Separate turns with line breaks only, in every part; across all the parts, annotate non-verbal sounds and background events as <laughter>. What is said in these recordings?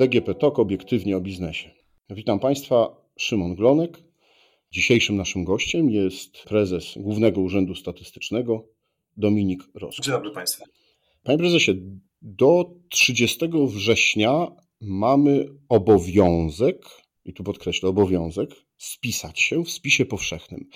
DGP TOK obiektywnie o biznesie. Witam Państwa, Szymon Glonek. Dzisiejszym naszym gościem jest prezes Głównego Urzędu Statystycznego Dominik Ros.
Dzień dobry Państwu.
Panie prezesie, do 30 września mamy obowiązek, i tu podkreślę obowiązek, spisać się w spisie powszechnym.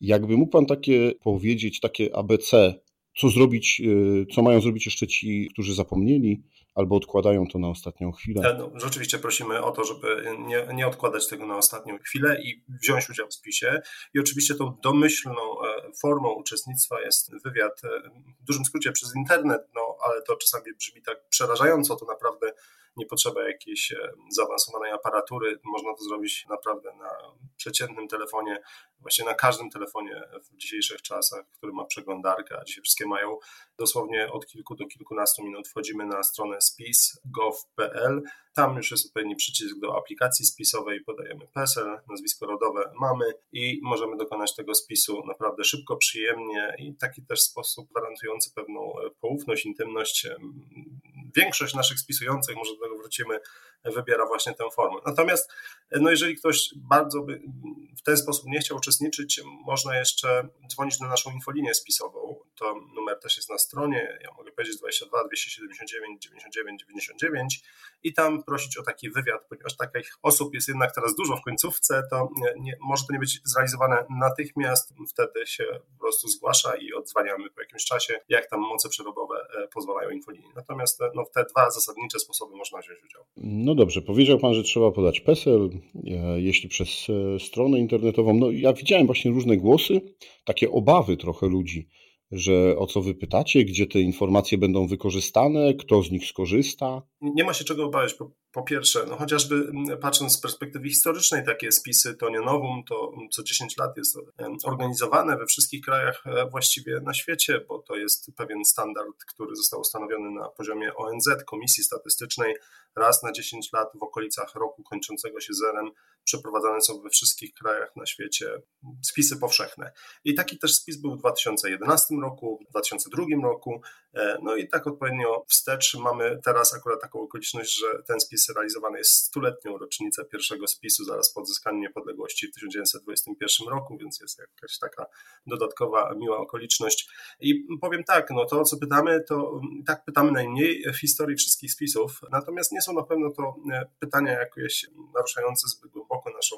Jakby mógł Pan takie powiedzieć, takie ABC, co zrobić, y, co mają zrobić jeszcze ci, którzy zapomnieli, albo odkładają to na ostatnią chwilę.
E, no, rzeczywiście prosimy o to, żeby nie, nie odkładać tego na ostatnią chwilę i wziąć udział w spisie. I oczywiście tą domyślną e, formą uczestnictwa jest wywiad, e, w dużym skrócie przez internet, no ale to czasami brzmi tak przerażająco, to naprawdę nie potrzeba jakiejś e, zaawansowanej aparatury. Można to zrobić naprawdę na przeciętnym telefonie, właśnie na każdym telefonie w dzisiejszych czasach, który ma przeglądarkę, a dzisiaj wszystkie mają dosłownie od kilku do kilkunastu minut. Wchodzimy na stronę spis.gov.pl. Tam już jest odpowiedni przycisk do aplikacji spisowej, podajemy PESEL, nazwisko rodowe mamy i możemy dokonać tego spisu naprawdę szybko, przyjemnie i taki też sposób gwarantujący pewną e, poufność, intymność większość naszych spisujących, może do tego wrócimy, wybiera właśnie tę formę. Natomiast no jeżeli ktoś bardzo by w ten sposób nie chciał uczestniczyć, można jeszcze dzwonić na naszą infolinię spisową. To numer też jest na stronie, ja mogę powiedzieć 22 279 99 99 i tam prosić o taki wywiad, ponieważ takich osób jest jednak teraz dużo w końcówce, to nie, może to nie być zrealizowane natychmiast, wtedy się po prostu zgłasza i odzwaniamy po jakimś czasie, jak tam moce przerobowe e, pozwalają infolinii. Natomiast e, no, w te dwa zasadnicze sposoby można wziąć udział.
No dobrze, powiedział Pan, że trzeba podać PESEL, e, jeśli przez stronę internetową. No ja widziałem właśnie różne głosy, takie obawy trochę ludzi, że o co wy pytacie, gdzie te informacje będą wykorzystane, kto z nich skorzysta?
Nie ma się czego obawiać. Po, po, pierwsze, no chociażby patrząc z perspektywy historycznej, takie spisy to nie nowum, to co 10 lat jest organizowane we wszystkich krajach e, właściwie na świecie, bo to jest pewien standard, który został ustanowiony na poziomie ONZ, Komisji Statystycznej. Raz na 10 lat w okolicach roku kończącego się zerem przeprowadzane są we wszystkich krajach na świecie spisy powszechne. I taki też spis był w 2011 roku, w 2002 roku, e, no i tak odpowiednio wstecz mamy teraz akurat taką okoliczność, że ten spis realizowany jest stuletnią rocznicę pierwszego spisu zaraz po odzyskaniu niepodległości w 1921 roku, więc jest jakaś taka dodatkowa, miła okoliczność. I powiem tak, no to co pytamy, to tak pytamy najmniej w historii wszystkich spisów, natomiast nie są na pewno to e, pytania jakieś naruszające zbyt głęboko naszą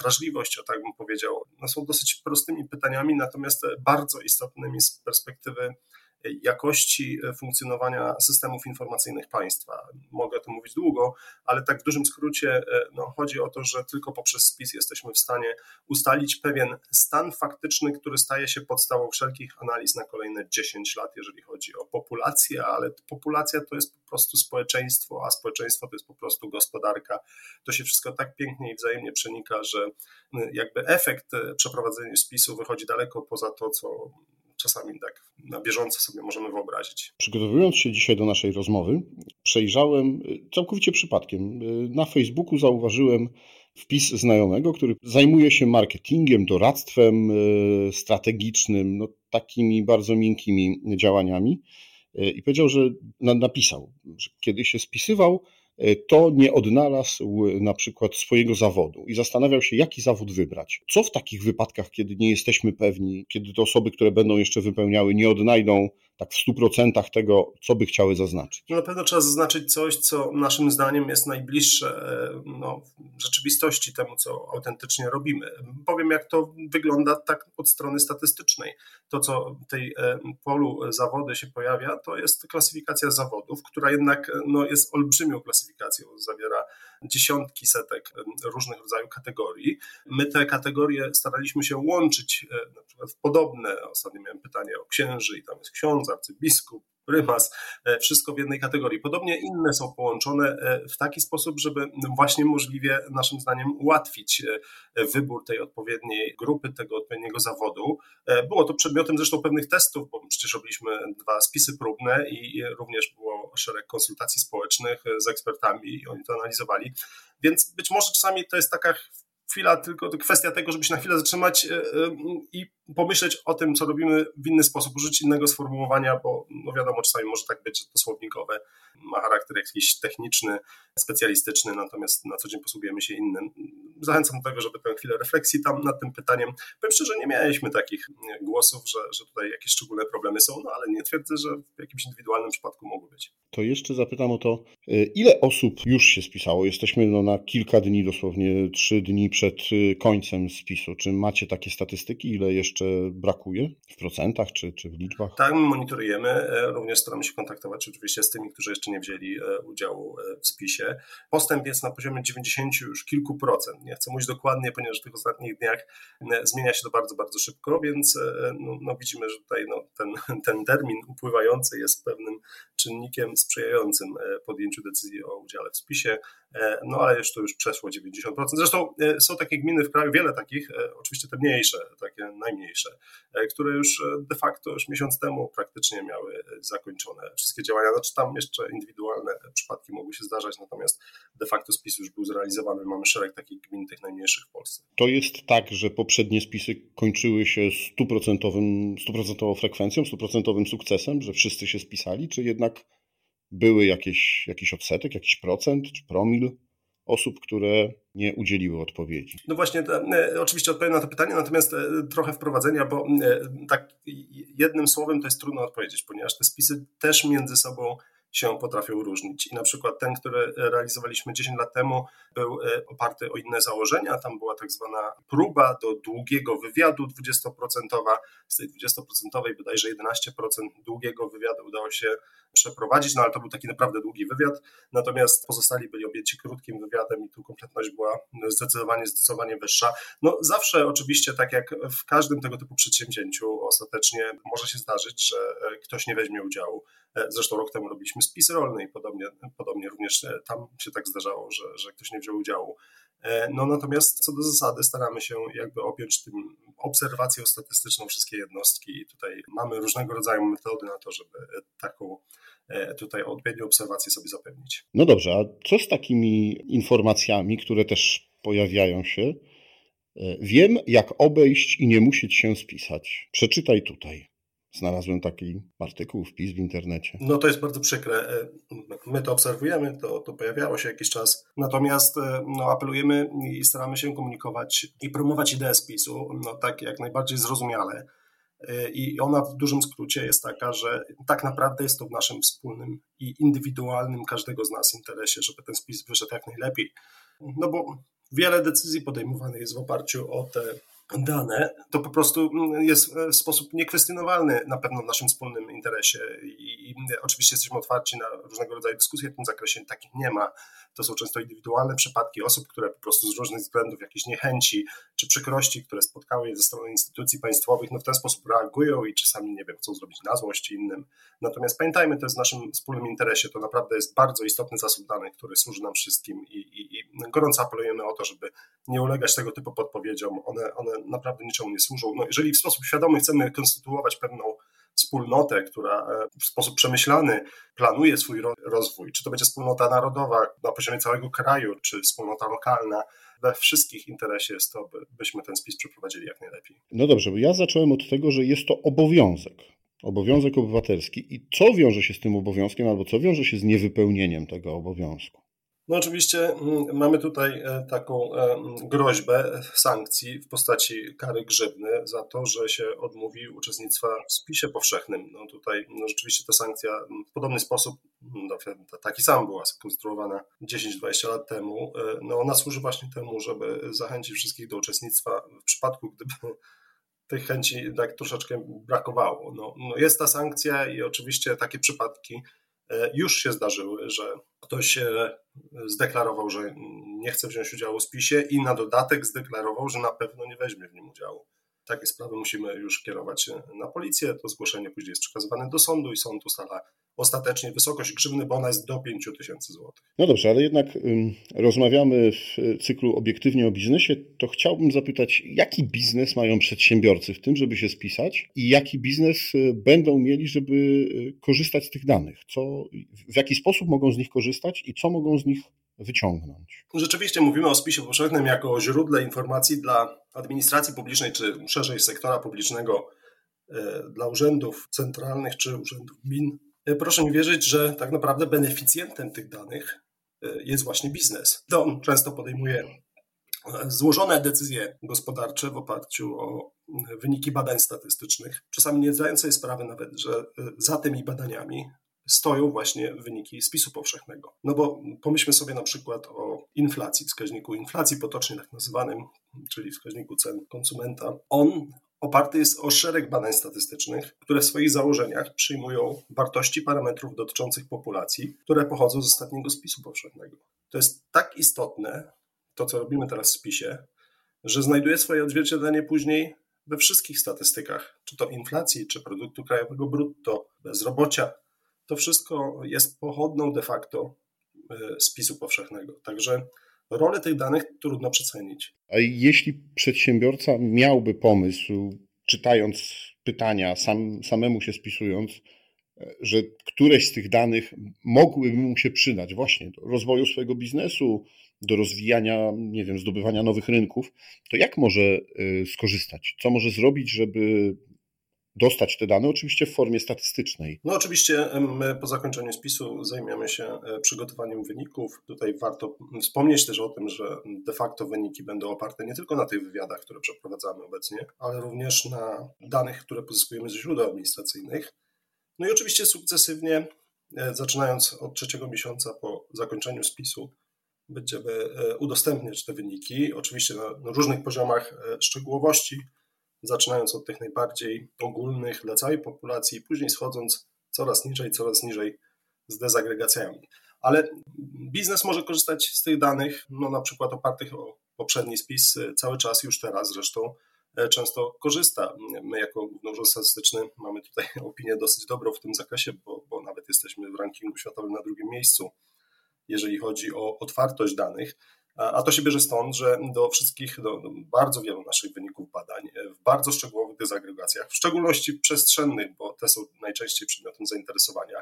wrażliwość, o tak bym powiedział. No są dosyć prostymi pytaniami, natomiast bardzo istotnymi z perspektywy jakości e, funkcjonowania systemów informacyjnych państwa. Mogę o mówić długo, ale tak w dużym skrócie e, no, chodzi o to, że tylko poprzez spis jesteśmy w stanie ustalić pewien stan faktyczny, który staje się podstawą wszelkich analiz na kolejne 10 lat, jeżeli chodzi o populację, ale populacja to jest po prostu społeczeństwo, a społeczeństwo to jest po prostu gospodarka. To się wszystko tak pięknie i wzajemnie przenika, że jakby efekt e, przeprowadzenia spisu wychodzi daleko poza to, co czasami tak na bieżąco sobie możemy wyobrazić.
Przygotowując się dzisiaj do naszej rozmowy, przejrzałem y, całkowicie przypadkiem. Y, na Facebooku zauważyłem wpis znajomego, który zajmuje się marketingiem, doradztwem y, strategicznym, no, takimi bardzo miękkimi działaniami. I powiedział, że napisał, że kiedy się spisywał, to nie odnalazł na przykład swojego zawodu i zastanawiał się, jaki zawód wybrać. Co w takich wypadkach, kiedy nie jesteśmy pewni, kiedy te osoby, które będą jeszcze wypełniały, nie odnajdą tak w 100% tego, co by chciały zaznaczyć?
No na pewno trzeba zaznaczyć coś, co naszym zdaniem jest najbliższe e, no, rzeczywistości temu, co autentycznie robimy. Powiem, jak to wygląda tak od strony statystycznej. To, co w tej e, polu zawody się pojawia, to jest klasyfikacja zawodów, która jednak no, jest olbrzymią klasyfikacją, zawiera dziesiątki, setek różnych rodzajów kategorii. My te kategorie staraliśmy się łączyć e, w podobne. Ostatnio miałem pytanie o księży i tam jest ksiądz, arcybiskup, prymas, e, wszystko w jednej kategorii. Podobnie inne są połączone e, w taki sposób, żeby właśnie możliwie naszym zdaniem ułatwić wybór tej odpowiedniej grupy, tego odpowiedniego zawodu. Było to przedmiotem zresztą pewnych testów, bo przecież robiliśmy dwa spisy próbne i również było szereg konsultacji społecznych z ekspertami i oni to analizowali. Więc być może czasami to jest taka chwila, tylko kwestia tego, żeby się na chwilę zatrzymać e, e, i pomyśleć o tym, co robimy w inny sposób, użyć innego sformułowania, bo no wiadomo, czasami może tak być, że to słownikowe ma charakter jakiś techniczny, specjalistyczny, natomiast na co dzień posługujemy się innym. Zachęcam do tego, żeby tę chwilę refleksji tam nad tym pytaniem. Powiem szczerze, nie mieliśmy takich głosów, że, że tutaj jakieś szczególne problemy są, no ale nie twierdzę, że w jakimś indywidualnym przypadku mogły być.
To jeszcze zapytam o to, e, ile osób już się spisało? Jesteśmy no na kilka dni, dosłownie trzy dni przed e, końcem spisu. Czy macie takie statystyki, ile jeszcze brakuje w procentach czy, czy w liczbach?
Tak, my monitorujemy. E, również staramy się kontaktować oczywiście z tymi, którzy jeszcze nie wzięli udziału w spisie. Postęp jest na poziomie 90 już kilku procent. Nie chcę mówić dokładnie, ponieważ w tych ostatnich dniach zmienia się to bardzo, bardzo szybko, więc no, no widzimy, że tutaj no, ten, <laughs> ten termin upływający jest pewnym czynnikiem sprzyjającym e, podjęciu decyzji o udziale w spisie, e, no ale już to już przeszło 90%. Zresztą e, są takie gminy w kraju, wiele takich, oczywiście te mniejsze, takie najmniejsze, które już de facto już miesiąc temu praktycznie miały zakończone wszystkie działania. Znaczy tam jeszcze indywidualne przypadki mogły się zdarzać, natomiast de facto spis już był zrealizowany. Mamy szereg takich gmin, tych najmniejszych w Polsce.
To jest tak, że poprzednie spisy kończyły się stuprocentową frekwencją, stuprocentowym sukcesem, że wszyscy się spisali, czy jednak były jakieś, jakiś odsetek, jakiś procent czy promil osób, które nie udzieliły odpowiedzi?
No właśnie, e, oczywiście odpowiem na to pytanie, natomiast e, trochę wprowadzenia, bo e, tak jednym słowem to jest trudno odpowiedzieć, ponieważ te spisy też między sobą się potrafią różnić. I na przykład ten, który realizowaliśmy 10 lat temu, był e, oparty o inne założenia. Tam była tak zwana próba do długiego wywiadu 20%. Z tej 20% bodajże 11% długiego wywiadu udało się przeprowadzić, no ale to był taki naprawdę długi wywiad. Natomiast pozostali byli objęci krótkim wywiadem i tu kompletność była zdecydowanie, zdecydowanie wyższa. No zawsze oczywiście, tak jak w każdym tego typu przedsięwzięciu, ostatecznie może się zdarzyć, że e, ktoś nie weźmie udziału. E, zresztą rok temu robiliśmy spis rolny i podobnie, podobnie również tam się tak zdarzało, że, że ktoś nie wziął udziału. E, no natomiast co do zasady staramy się jakby objąć tym obserwacją statystyczną wszystkie jednostki i tutaj mamy różnego rodzaju metody na to, żeby taką e, tutaj odpowiednią obserwację sobie zapewnić.
No dobrze, a co z takimi informacjami, które też pojawiają się? E, wiem, jak obejść i nie musieć się spisać. Przeczytaj tutaj. Znalazłem taki artykuł, wpis w internecie.
No to jest bardzo przykre. E, my to obserwujemy, to, to pojawiało się jakiś czas. Natomiast e, no, apelujemy i staramy się komunikować i promować ideę spisu no, tak jak najbardziej zrozumiale. E, I ona w dużym skrócie jest taka, że tak naprawdę jest to w naszym wspólnym i indywidualnym każdego z nas interesie, żeby ten spis wyszedł jak najlepiej. No bo wiele decyzji podejmowanych jest w oparciu o te dane, to po prostu mm, jest w sposób niekwestionowalny na pewno w naszym wspólnym interesie i, i oczywiście jesteśmy otwarci na różnego rodzaju dyskusje w tym zakresie, takich nie ma. To są często indywidualne przypadki osób, które po prostu z różnych względów, jakiejś niechęci czy przykrości, które spotkały je ze strony instytucji państwowych, no w ten sposób reagują i czasami, nie wiem, chcą zrobić na złość innym. Natomiast pamiętajmy, to jest w naszym wspólnym interesie, to naprawdę jest bardzo istotny zasób danych, który służy nam wszystkim i, i, i gorąco apelujemy o to, żeby nie ulegać tego typu podpowiedziom. One, one naprawdę niczemu nie służą. No, jeżeli w sposób świadomy chcemy konstytuować pewną wspólnotę, która e, w sposób przemyślany planuje swój rozwój, czy to będzie wspólnota narodowa na poziomie całego kraju, czy wspólnota lokalna, we wszystkich interesie jest to, byśmy ten spis przeprowadzili jak najlepiej.
No dobrze, bo ja zacząłem od tego, że jest to obowiązek. Obowiązek obywatelski. I co wiąże się z tym obowiązkiem, albo co wiąże się z niewypełnieniem tego obowiązku?
No oczywiście mm, mamy tutaj e, taką e, groźbę sankcji w postaci kary grzywny za to, że się odmówi uczestnictwa w spisie powszechnym. No tutaj no rzeczywiście ta sankcja w podobny sposób, no, taki sam była skonstruowana 10-20 lat temu. E, no ona służy właśnie temu, żeby zachęcić wszystkich do uczestnictwa w przypadku, gdyby tych chęci tak troszeczkę brakowało. No, no jest ta sankcja i oczywiście takie przypadki już się zdarzyły, że ktoś zdeklarował, że nie chce wziąć udziału w spisie i na dodatek zdeklarował, że na pewno nie weźmie w nim udziału. Takie sprawy musimy już kierować na policję. To zgłoszenie później jest przekazywane do sądu i sąd ustala ostatecznie wysokość grzywny, bo ona jest do 5 tysięcy złotych.
No dobrze, ale jednak rozmawiamy w cyklu obiektywnie o biznesie, to chciałbym zapytać, jaki biznes mają przedsiębiorcy w tym, żeby się spisać i jaki biznes y, będą mieli, żeby korzystać z tych danych? Co, w jaki sposób mogą z nich korzystać i co mogą z nich wyciągnąć.
Rzeczywiście mówimy o spisie powszechnym jako o źródle informacji dla administracji publicznej, czy szerzej sektora publicznego, e, dla urzędów centralnych czy urzędów gmin. E, proszę mi wierzyć, że tak naprawdę beneficjentem tych danych e, jest właśnie biznes. To on często podejmuje złożone decyzje gospodarcze w oparciu o wyniki badań statystycznych, czasami nie zdając sobie sprawy nawet, że za tymi badaniami stoją właśnie wyniki spisu powszechnego. No bo pomyślmy sobie na przykład o inflacji, wskaźniku inflacji potocznie tak nazywanym, czyli wskaźniku cen konsumenta. On oparty jest o szereg badań statystycznych, które w swoich założeniach przyjmują wartości parametrów dotyczących populacji, które pochodzą z ostatniego spisu powszechnego. To jest tak istotne, to co robimy teraz w spisie, że znajduje swoje odzwierciedlenie później we wszystkich statystykach, czy to inflacji, czy produktu krajowego brutto, bezrobocia, to wszystko jest pochodną de facto e, spisu powszechnego. Także rolę tych danych trudno przecenić.
A jeśli przedsiębiorca miałby pomysł, czytając pytania, sam, samemu się spisując, e, że któreś z tych danych mogłyby mu się przydać właśnie do rozwoju swojego biznesu, do rozwijania, nie wiem, zdobywania nowych rynków, to jak może e, skorzystać? Co może zrobić, żeby dostać te dane, oczywiście w formie statystycznej.
No oczywiście my po zakończeniu spisu zajmiemy się e, przygotowaniem wyników. Tutaj warto wspomnieć też o tym, że de facto wyniki będą oparte nie tylko na tych wywiadach, które przeprowadzamy obecnie, ale również na danych, które pozyskujemy ze źródeł administracyjnych. No i oczywiście sukcesywnie, e, zaczynając od trzeciego miesiąca po zakończeniu spisu, będziemy e, udostępniać te wyniki, oczywiście na różnych poziomach szczegółowości, zaczynając od tych najbardziej ogólnych dla całej populacji, później schodząc coraz niżej, coraz niżej z dezagregacjami. Ale biznes może korzystać z tych danych, no na przykład opartych o poprzedni spis, cały czas już teraz zresztą e, często korzysta. My jako Główny Urząd Statystyczny mamy tutaj <laughs> opinię dosyć dobrą w tym zakresie, bo, bo nawet jesteśmy w rankingu światowym na drugim miejscu, jeżeli chodzi o otwartość danych. A to się bierze stąd, że do wszystkich, do, bardzo wielu naszych wyników badań, e, w bardzo szczegółowych dezagregacjach, w szczególności przestrzennych, bo te są najczęściej przedmiotem zainteresowania,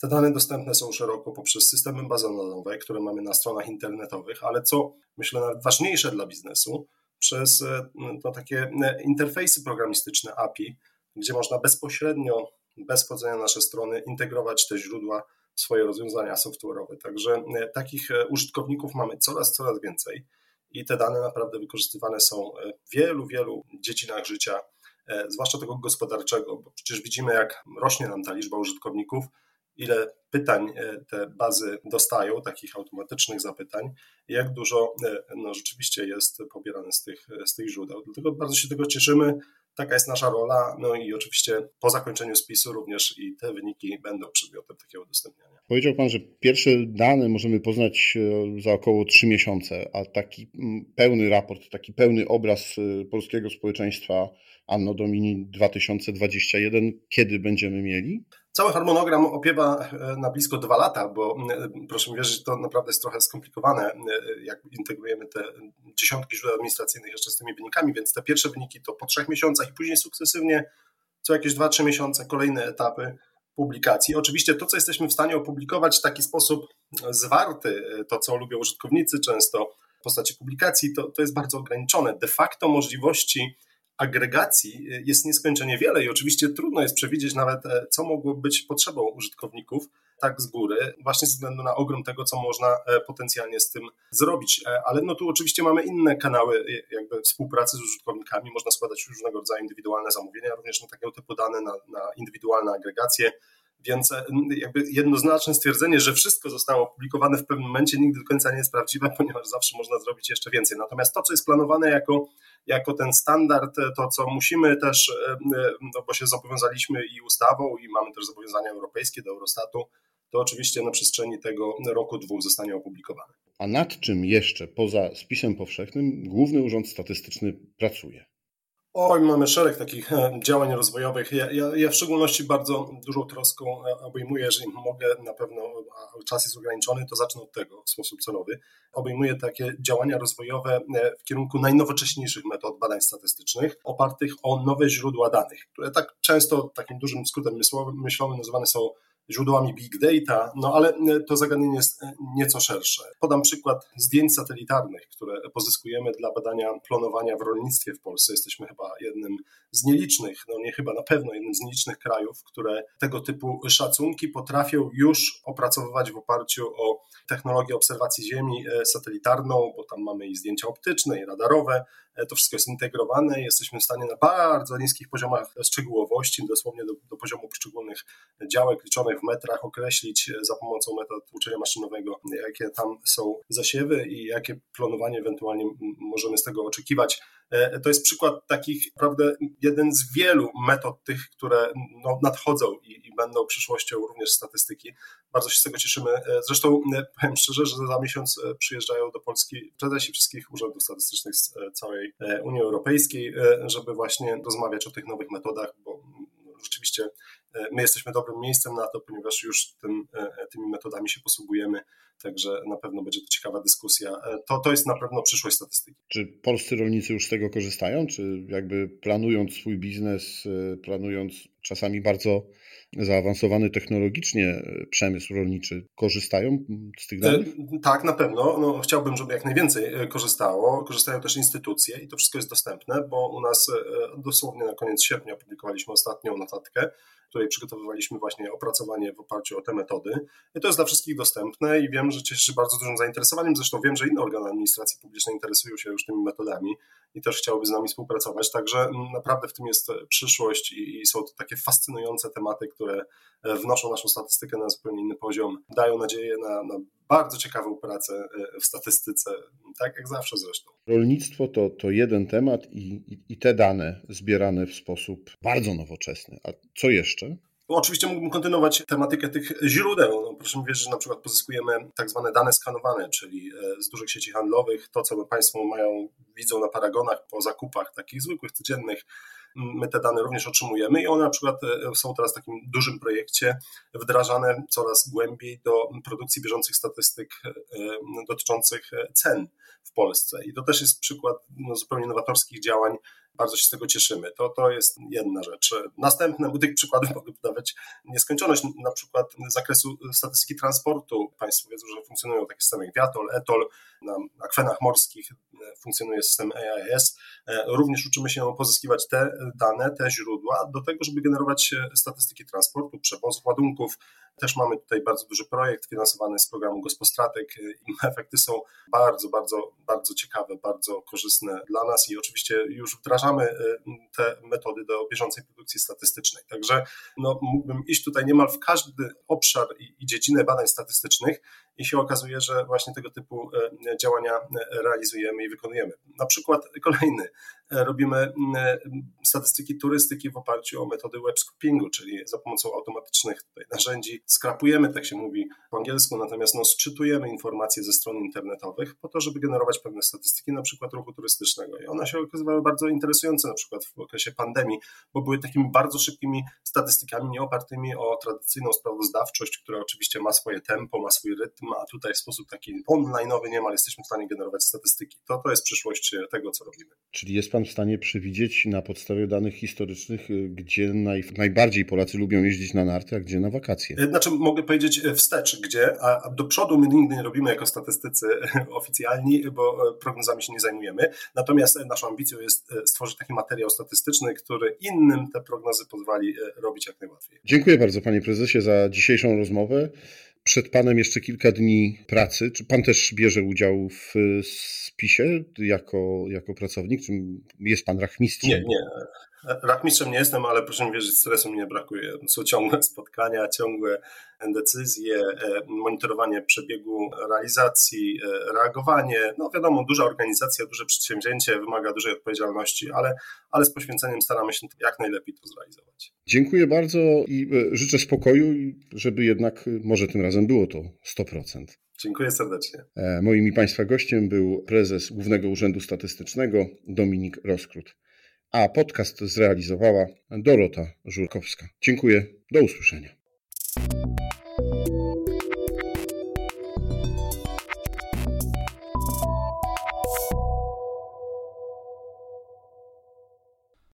te dane dostępne są szeroko poprzez systemy bazowe, które mamy na stronach internetowych, ale co myślę nawet ważniejsze dla biznesu, przez to takie e, interfejsy programistyczne API, gdzie można bezpośrednio, bez wchodzenia na nasze strony, integrować te źródła swoje rozwiązania software'owe. Także e, takich e, użytkowników mamy coraz, coraz więcej i te dane naprawdę wykorzystywane są e, w wielu, wielu dziedzinach życia, zwłaszcza tego gospodarczego, bo przecież widzimy, jak rośnie nam ta liczba użytkowników, ile pytań te bazy dostają, takich automatycznych zapytań, jak dużo no, rzeczywiście jest pobierane z tych, z tych źródeł. Dlatego bardzo się tego cieszymy. Taka jest nasza rola, no i oczywiście po zakończeniu spisu również i te wyniki będą przedmiotem takiego udostępniania.
Powiedział Pan, że pierwsze dane możemy poznać e, za około 3 miesiące, a taki pełny raport, taki pełny obraz e, polskiego społeczeństwa Anno Domini 2021, kiedy będziemy mieli?
Cały harmonogram opiewa e, na blisko dwa lata, bo proszę mi wierzyć, to naprawdę jest trochę skomplikowane, jak integrujemy te dziesiątki źródeł administracyjnych jeszcze z tymi wynikami, więc te pierwsze wyniki to po trzech miesiącach i później sukcesywnie co jakieś 2-3 miesiące kolejne etapy publikacji. Oczywiście to, co jesteśmy w stanie opublikować w taki sposób zwarty, to co lubią użytkownicy często w postaci publikacji, to, to jest bardzo ograniczone. De facto możliwości agregacji jest nieskończenie wiele i oczywiście trudno jest przewidzieć nawet, e, co mogło być potrzebą użytkowników tak z góry, właśnie ze względu na ogrom tego, co można e, potencjalnie z tym zrobić. E, ale no tu oczywiście mamy inne kanały jakby współpracy z użytkownikami, można składać różnego rodzaju indywidualne zamówienia, również na takiego typu dane, na, na indywidualne agregacje, więc jakby jednoznaczne stwierdzenie, że wszystko zostało opublikowane w pewnym momencie nigdy do końca nie jest prawdziwe, <laughs> ponieważ zawsze można zrobić jeszcze więcej. Natomiast to, co jest planowane jako, jako ten standard, to co musimy też, no bo się zobowiązaliśmy i ustawą, i mamy też zobowiązania europejskie do Eurostatu, to oczywiście na przestrzeni tego roku, dwóch zostanie opublikowane.
A nad czym jeszcze poza spisem powszechnym Główny Urząd Statystyczny pracuje?
Oj, mamy szereg takich e, działań rozwojowych. Ja, ja, ja, w szczególności bardzo dużą troską e, obejmuję, jeżeli mogę, na pewno czas jest ograniczony, to zacznę od tego w sposób celowy. Obejmuję takie działania rozwojowe e, w kierunku najnowocześniejszych metod badań statystycznych, opartych o nowe źródła danych, które tak często takim dużym skrótem myślowym nazywane są źródłami big data, no ale to zagadnienie jest nieco szersze. Podam przykład zdjęć satelitarnych, które pozyskujemy dla badania planowania w rolnictwie w Polsce. Jesteśmy chyba jednym z nielicznych, no nie chyba na pewno jednym z nielicznych krajów, które tego typu szacunki potrafią już opracowywać w oparciu o technologię obserwacji Ziemi satelitarną, bo tam mamy i zdjęcia optyczne, i radarowe, E, to wszystko jest integrowane, jesteśmy w stanie na bardzo niskich poziomach szczegółowości, dosłownie do, do poziomu poszczególnych działek liczonych w metrach określić e, za pomocą metod uczenia maszynowego, jakie tam są zasiewy i jakie planowanie ewentualnie możemy z tego oczekiwać. E, to jest przykład takich, naprawdę, jeden z wielu metod tych, które no, nadchodzą i, i, będą przyszłością również statystyki. Bardzo się z tego cieszymy. Zresztą powiem szczerze, że za miesiąc przyjeżdżają do Polski prezesi wszystkich urzędów statystycznych z całej całej Unii Europejskiej, e, żeby właśnie rozmawiać o tych nowych metodach, bo rzeczywiście e, my jesteśmy dobrym miejscem na to, ponieważ już tym, e, tymi metodami się posługujemy, także na pewno będzie to ciekawa dyskusja. To, to jest na pewno przyszłość statystyki.
Czy polscy rolnicy już z tego korzystają, czy jakby planując swój biznes, planując czasami bardzo zaawansowany technologicznie e, przemysł rolniczy korzystają z tych danych?
E, tak, na pewno. No, chciałbym, żeby jak najwięcej e, korzystało. Korzystają też instytucje i to wszystko jest dostępne, bo u nas dosłownie na koniec sierpnia publikowaliśmy ostatnią notatkę, której przygotowywaliśmy właśnie opracowanie w oparciu o te metody. I to jest dla wszystkich dostępne i wiem, że cieszy się bardzo dużym zainteresowaniem. Zresztą wiem, że inne organy administracji publicznej interesują się już tymi metodami i też chciałyby z nami współpracować. Także mm, naprawdę w tym jest przyszłość i są to takie fascynujące tematy, które wnoszą naszą statystykę na zupełnie inny poziom, dają nadzieję na, na bardzo ciekawą pracę e, w statystyce, tak jak zawsze zresztą.
Rolnictwo to, to jeden temat i, i, i te dane zbierane w sposób bardzo nowoczesny. A co jeszcze?
Oczywiście mógłbym kontynuować tematykę tych źródeł. No, proszę mi wierzyć, że na przykład pozyskujemy tak zwane dane skanowane, czyli e, z dużych sieci handlowych, to co Państwo mają, widzą na paragonach po zakupach takich zwykłych, codziennych, my te dane również otrzymujemy i one na przykład e, są teraz w takim dużym projekcie wdrażane coraz głębiej do produkcji bieżących statystyk e, dotyczących cen w Polsce. I to też jest przykład no, zupełnie nowatorskich działań bardzo się z tego cieszymy. To, to jest jedna rzecz. Następne, bo tych przykładów mogę podawać nieskończoność, na przykład z zakresu statystyki transportu. Państwo wiedzą, że funkcjonują takie systemy jak Viatol, Etol, na akwenach morskich funkcjonuje system AIS. Również uczymy się pozyskiwać te dane, te źródła do tego, żeby generować statystyki transportu, przewozów ładunków. Też mamy tutaj bardzo duży projekt finansowany z programu Gospodratek i <laughs> efekty są bardzo, bardzo, bardzo ciekawe, bardzo korzystne dla nas i oczywiście już wdrażamy y, te metody do bieżącej produkcji statystycznej. Także no, mógłbym iść tutaj niemal w każdy obszar i, i dziedzinę badań statystycznych i się okazuje, że właśnie tego typu y, działania y, realizujemy i wykonujemy. Na przykład kolejny, robimy statystyki turystyki w oparciu o metody web scopingu, czyli za pomocą automatycznych narzędzi skrapujemy, tak się mówi po angielsku, natomiast no, sczytujemy informacje ze stron internetowych po to, żeby generować pewne statystyki, na przykład ruchu turystycznego. I one się okazywały bardzo interesujące, na przykład w okresie pandemii, bo były takimi bardzo szybkimi statystykami, nie opartymi o tradycyjną sprawozdawczość, która oczywiście ma swoje tempo, ma swój rytm, a tutaj w sposób taki online'owy niemal jesteśmy w stanie generować statystyki. To, to jest przyszłość tego, co robimy.
Czyli jest Pan w stanie przewidzieć na podstawie danych historycznych, y, gdzie naj, najbardziej Polacy lubią jeździć na narty, a gdzie na wakacje?
Znaczy, mogę powiedzieć wstecz, gdzie, a do przodu my nigdy nie robimy jako statystycy <laughs> oficjalni, bo prognozami się nie zajmujemy. Natomiast naszą ambicją jest stworzyć taki materiał statystyczny, który innym te prognozy pozwoli robić jak najłatwiej.
Dziękuję bardzo, panie prezesie, za dzisiejszą rozmowę. Przed panem jeszcze kilka dni pracy. Czy pan też bierze udział w spisie jako, jako pracownik? Czy jest pan rachmistrzem?
Nie, nie. Rachmistrzem nie jestem, ale proszę mi wierzyć, stresu mi nie brakuje. Są ciągłe <laughs> spotkania, ciągłe decyzje, e, monitorowanie przebiegu realizacji, e, reagowanie. No wiadomo, duża organizacja, duże przedsięwzięcie wymaga dużej odpowiedzialności, ale, ale z poświęceniem staramy się jak najlepiej to zrealizować.
Dziękuję bardzo i e, życzę spokoju, żeby jednak może tym razem było to 100%.
Dziękuję serdecznie.
Moim i Państwa gościem był prezes Głównego Urzędu Statystycznego Dominik Roskrót a podcast zrealizowała Dorota Żurkowska. Dziękuję, do usłyszenia.